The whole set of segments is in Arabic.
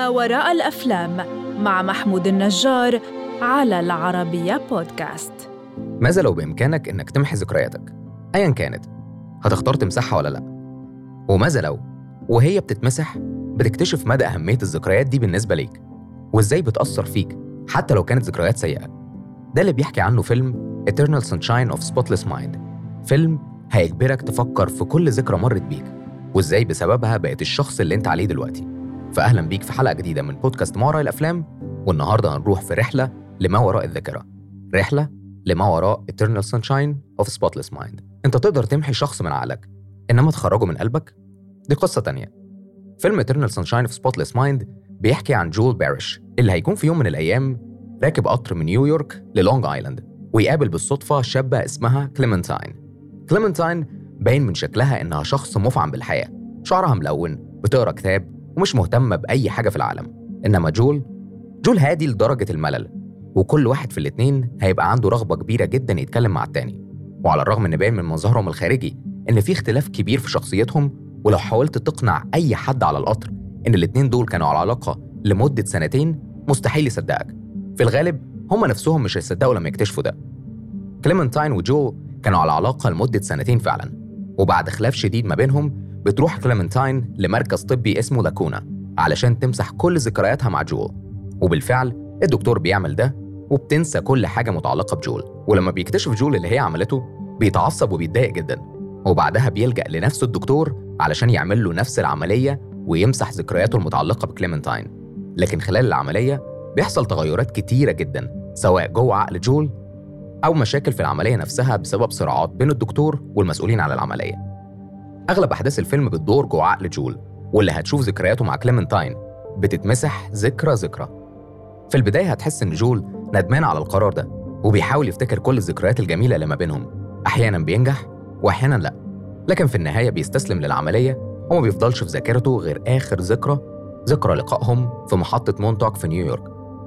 ما وراء الأفلام مع محمود النجار على العربية بودكاست. ماذا لو بإمكانك إنك تمحي ذكرياتك أيا كانت هتختار تمسحها ولا لأ؟ وماذا لو وهي بتتمسح بتكتشف مدى أهمية الذكريات دي بالنسبة ليك وإزاي بتأثر فيك حتى لو كانت ذكريات سيئة. ده اللي بيحكي عنه فيلم Eternal Sunshine of Spotless Mind. فيلم هيجبرك تفكر في كل ذكرى مرت بيك وإزاي بسببها بقيت الشخص اللي أنت عليه دلوقتي. فأهلا بيك في حلقة جديدة من بودكاست ما وراء الأفلام والنهاردة هنروح في رحلة لما وراء الذاكرة. رحلة لما وراء Eternal Sunshine of Spotless Mind. أنت تقدر تمحي شخص من عقلك إنما تخرجه من قلبك؟ دي قصة تانية. فيلم Eternal Sunshine of Spotless Mind بيحكي عن جول باريش اللي هيكون في يوم من الأيام راكب قطر من نيويورك للونج آيلاند ويقابل بالصدفة شابة اسمها كليمنتاين كليمنتاين باين من شكلها إنها شخص مفعم بالحياة. شعرها ملون بتقرأ كتاب ومش مهتمة بأي حاجة في العالم. إنما جول جول هادي لدرجة الملل وكل واحد في الاتنين هيبقى عنده رغبة كبيرة جدا يتكلم مع التاني. وعلى الرغم إن باين من مظهرهم الخارجي إن في اختلاف كبير في شخصيتهم ولو حاولت تقنع أي حد على القطر إن الاتنين دول كانوا على علاقة لمدة سنتين مستحيل يصدقك. في الغالب هم نفسهم مش هيصدقوا لما يكتشفوا ده. كليمنتاين وجول كانوا على علاقة لمدة سنتين فعلا. وبعد خلاف شديد ما بينهم بتروح كليمنتاين لمركز طبي اسمه لاكونا علشان تمسح كل ذكرياتها مع جول. وبالفعل الدكتور بيعمل ده وبتنسى كل حاجة متعلقة بجول. ولما بيكتشف جول اللي هي عملته بيتعصب وبيتضايق جدا. وبعدها بيلجأ لنفس الدكتور علشان يعمل له نفس العملية ويمسح ذكرياته المتعلقة بكليمنتاين. لكن خلال العملية بيحصل تغيرات كتيرة جدا سواء جوه عقل جول أو مشاكل في العملية نفسها بسبب صراعات بين الدكتور والمسؤولين عن العملية. أغلب أحداث الفيلم بتدور جوه عقل جول واللي هتشوف ذكرياته مع كليمنتاين بتتمسح ذكرى ذكرى. في البداية هتحس إن جول ندمان على القرار ده وبيحاول يفتكر كل الذكريات الجميلة اللي ما بينهم. أحيانا بينجح وأحيانا لأ لكن في النهاية بيستسلم للعملية وما بيفضلش في ذاكرته غير آخر ذكرى ذكرى لقائهم في محطة مونتوك في نيويورك.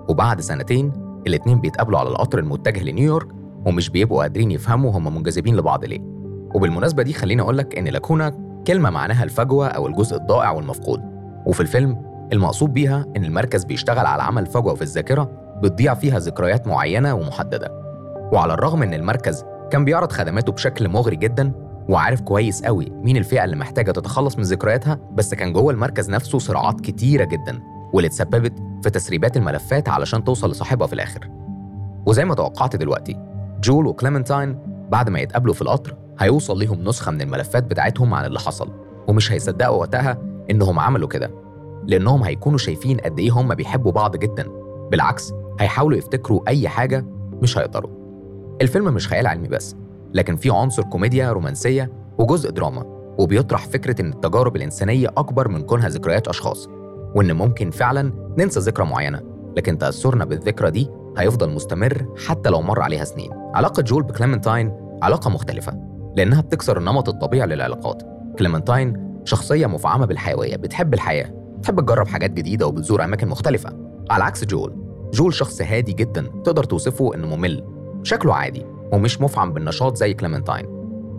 وبعد سنتين الاتنين بيتقابلوا على القطر المتجه لنيويورك ومش بيبقوا قادرين يفهموا هما منجذبين لبعض ليه. وبالمناسبة دي خليني أقولك إن لاكونا كلمة معناها الفجوة أو الجزء الضائع والمفقود. وفي الفيلم المقصود بيها إن المركز بيشتغل على عمل فجوة في الذاكرة بتضيع فيها ذكريات معينة ومحددة. وعلى الرغم إن المركز كان بيعرض خدماته بشكل مغري جدا وعارف كويس قوي مين الفئة اللي محتاجة تتخلص من ذكرياتها بس كان جوه المركز نفسه صراعات كتيرة جدا واللي اتسببت في تسريبات الملفات علشان توصل لصاحبها في الآخر. وزي ما توقعت دلوقتي جول وكليمنتاين بعد ما يتقابلوا في القطر هيوصل ليهم نسخة من الملفات بتاعتهم عن اللي حصل ومش هيصدقوا وقتها إنهم عملوا كده لأنهم هيكونوا شايفين قد إيه هم بيحبوا بعض جدا. بالعكس هيحاولوا يفتكروا أي حاجة مش هيقدروا. الفيلم مش خيال علمي بس لكن فيه عنصر كوميديا رومانسية وجزء دراما وبيطرح فكرة إن التجارب الإنسانية أكبر من كونها ذكريات أشخاص وإن ممكن فعلا ننسى ذكرى معينة لكن تأثرنا بالذكرى دي هيفضل مستمر حتى لو مر عليها سنين. علاقة جول بكليمنتاين علاقة مختلفة. لأنها بتكسر النمط الطبيعي للعلاقات. كليمنتاين شخصية مفعمة بالحيوية بتحب الحياة بتحب تجرب حاجات جديدة وبتزور أماكن مختلفة. على عكس جول جول شخص هادي جدا تقدر توصفه إنه ممل شكله عادي ومش مفعم بالنشاط زي كليمنتاين.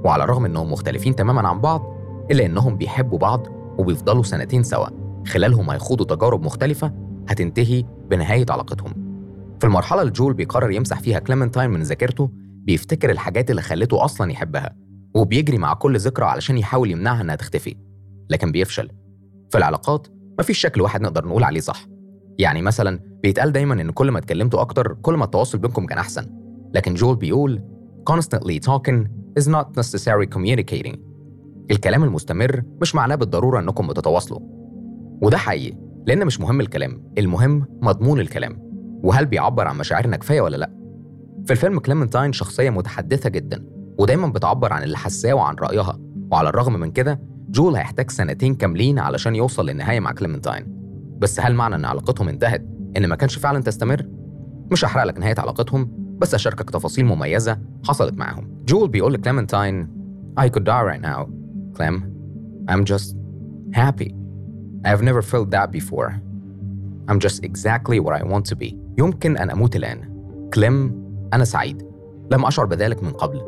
وعلى الرغم إنهم مختلفين تماما عن بعض إلا إنهم بيحبوا بعض وبيفضلوا سنتين سوا. خلالهم هيخوضوا تجارب مختلفة هتنتهي بنهاية علاقتهم. في المرحلة اللي جول بيقرر يمسح فيها كليمنتاين من ذاكرته بيفتكر الحاجات اللي خلته أصلا يحبها وبيجري مع كل ذكرى علشان يحاول يمنعها إنها تختفي لكن بيفشل. في العلاقات مفيش شكل واحد نقدر نقول عليه صح. يعني مثلا بيتقال دايما إن كل ما اتكلمتوا أكتر كل ما التواصل بينكم كان أحسن لكن جول بيقول constantly talking is not necessarily communicating. الكلام المستمر مش معناه بالضرورة إنكم بتتواصلوا. وده حقيقي لأن مش مهم الكلام المهم مضمون الكلام. وهل بيعبر عن مشاعرنا كفاية ولا لأ؟ في الفيلم كليمنتاين شخصية متحدثة جدا ودايما بتعبر عن اللي حاساه وعن رأيها. وعلى الرغم من كده جول هيحتاج سنتين كاملين علشان يوصل للنهاية مع كليمنتاين. بس هل معنى إن علاقتهم انتهت؟ إن ما كانش ينفع تستمر؟ مش هحرق لك نهاية علاقتهم بس أشاركك تفاصيل مميزة حصلت معاهم. جول بيقول لكليمنتاين I could die right now. Clem I'm just happy. I've never felt that before. I'm just exactly where I want to be. يمكن أن أموت الآن. كليم أنا سعيد. لم أشعر بذلك من قبل.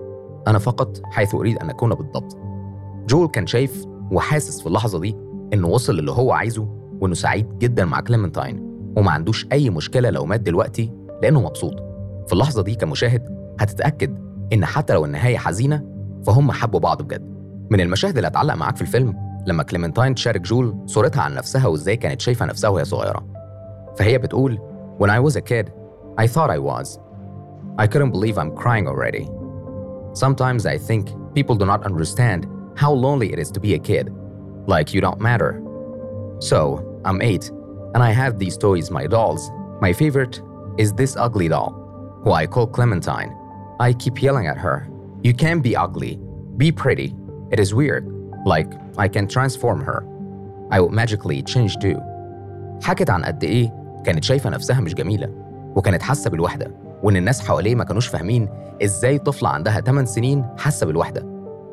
أنا فقط حيث أريد أن أكون بالضبط. جول كان شايف وحاسس في اللحظة دي إنه وصل للي هو عايزه وإنه سعيد جدا مع كليمنتاين وما عندوش أي مشكلة لو مات دلوقتي لأنه مبسوط. في اللحظة دي كمشاهد هتتأكد إن حتى لو النهاية حزينة فهم حبوا بعض بجد. من المشاهد اللي هتعلق معاك في الفيلم لما كليمنتاين تشارك جول صورتها عن نفسها وإزاي كانت شايفة نفسها وهي صغيرة. فهي بتقول When I was a kid, I thought I was. I couldn't believe I'm crying already. Sometimes I think people do not understand how lonely it is to be a kid, like you don't matter. So, I'm eight, and I have these toys, my dolls. My favorite is this ugly doll, who I call Clementine. I keep yelling at her, You can't be ugly, be pretty. It is weird, like I can transform her. I would magically change too. حكت عن قد إيه كانت شايفة نفسها مش جميلة وكانت حاسة بالوحدة وإن الناس حواليها ما كانوش فاهمين إزاي طفلة عندها 8 سنين حاسة بالوحدة.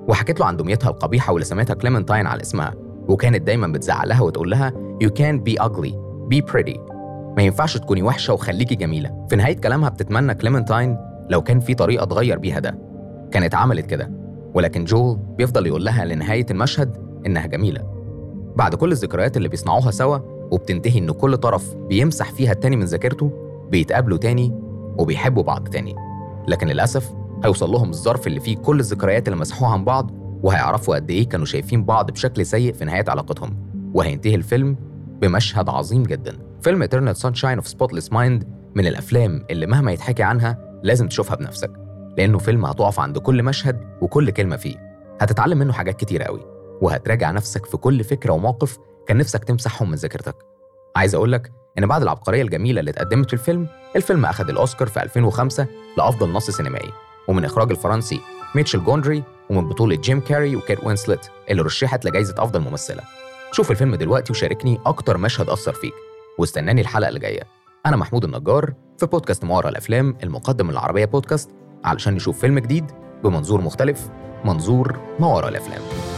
وحكت له عن دميتها القبيحة واللي سميتها كليمنتاين على اسمها وكانت دايما بتزعق لها وتقول لها You can't be ugly. Be pretty. ما ينفعش تكوني وحشة وخليكي جميلة. في نهاية كلامها بتتمنى كليمنتاين لو كان في طريقة تغير بيها ده. كانت عملت كده. ولكن جول بيفضل يقول لها لنهاية المشهد إنها جميلة. بعد كل الذكريات اللي بيصنعوها سوا وبتنتهي إن كل طرف بيمسح فيها التاني من ذاكرته بيتقابلوا تاني وبيحبوا بعض تاني. لكن للأسف هيوصل لهم الظرف اللي فيه كل الذكريات اللي مسحوها عن بعض وهيعرفوا قد إيه كانوا شايفين بعض بشكل سيء في نهاية علاقتهم. وهينتهي الفيلم بمشهد عظيم جدا. فيلم Eternal Sunshine of Spotless Mind من الأفلام اللي مهما يتحكي عنها لازم تشوفها بنفسك. لأنه فيلم هتقف عند كل مشهد وكل كلمة فيه. هتتعلم منه حاجات كتيرة قوي وهتراجع نفسك في كل فكرة وموقف كان نفسك تمسحهم من ذاكرتك. عايز أقول لك إن بعد العبقرية الجميلة اللي اتقدمت في الفيلم الفيلم أخذ الأوسكار في 2005 لأفضل نص سينمائي ومن إخراج الفرنسي ميشيل جوندري ومن بطولة جيم كاري وكيت وينسلت اللي رشحت لجائزة أفضل ممثلة. شوف الفيلم دلوقتي وشاركني أكتر مشهد أثر فيك واستناني الحلقة اللي جاية. أنا محمود النجار في بودكاست ما الأفلام المقدم العربية بودكاست علشان نشوف فيلم جديد بمنظور مختلف منظور ما الأفلام.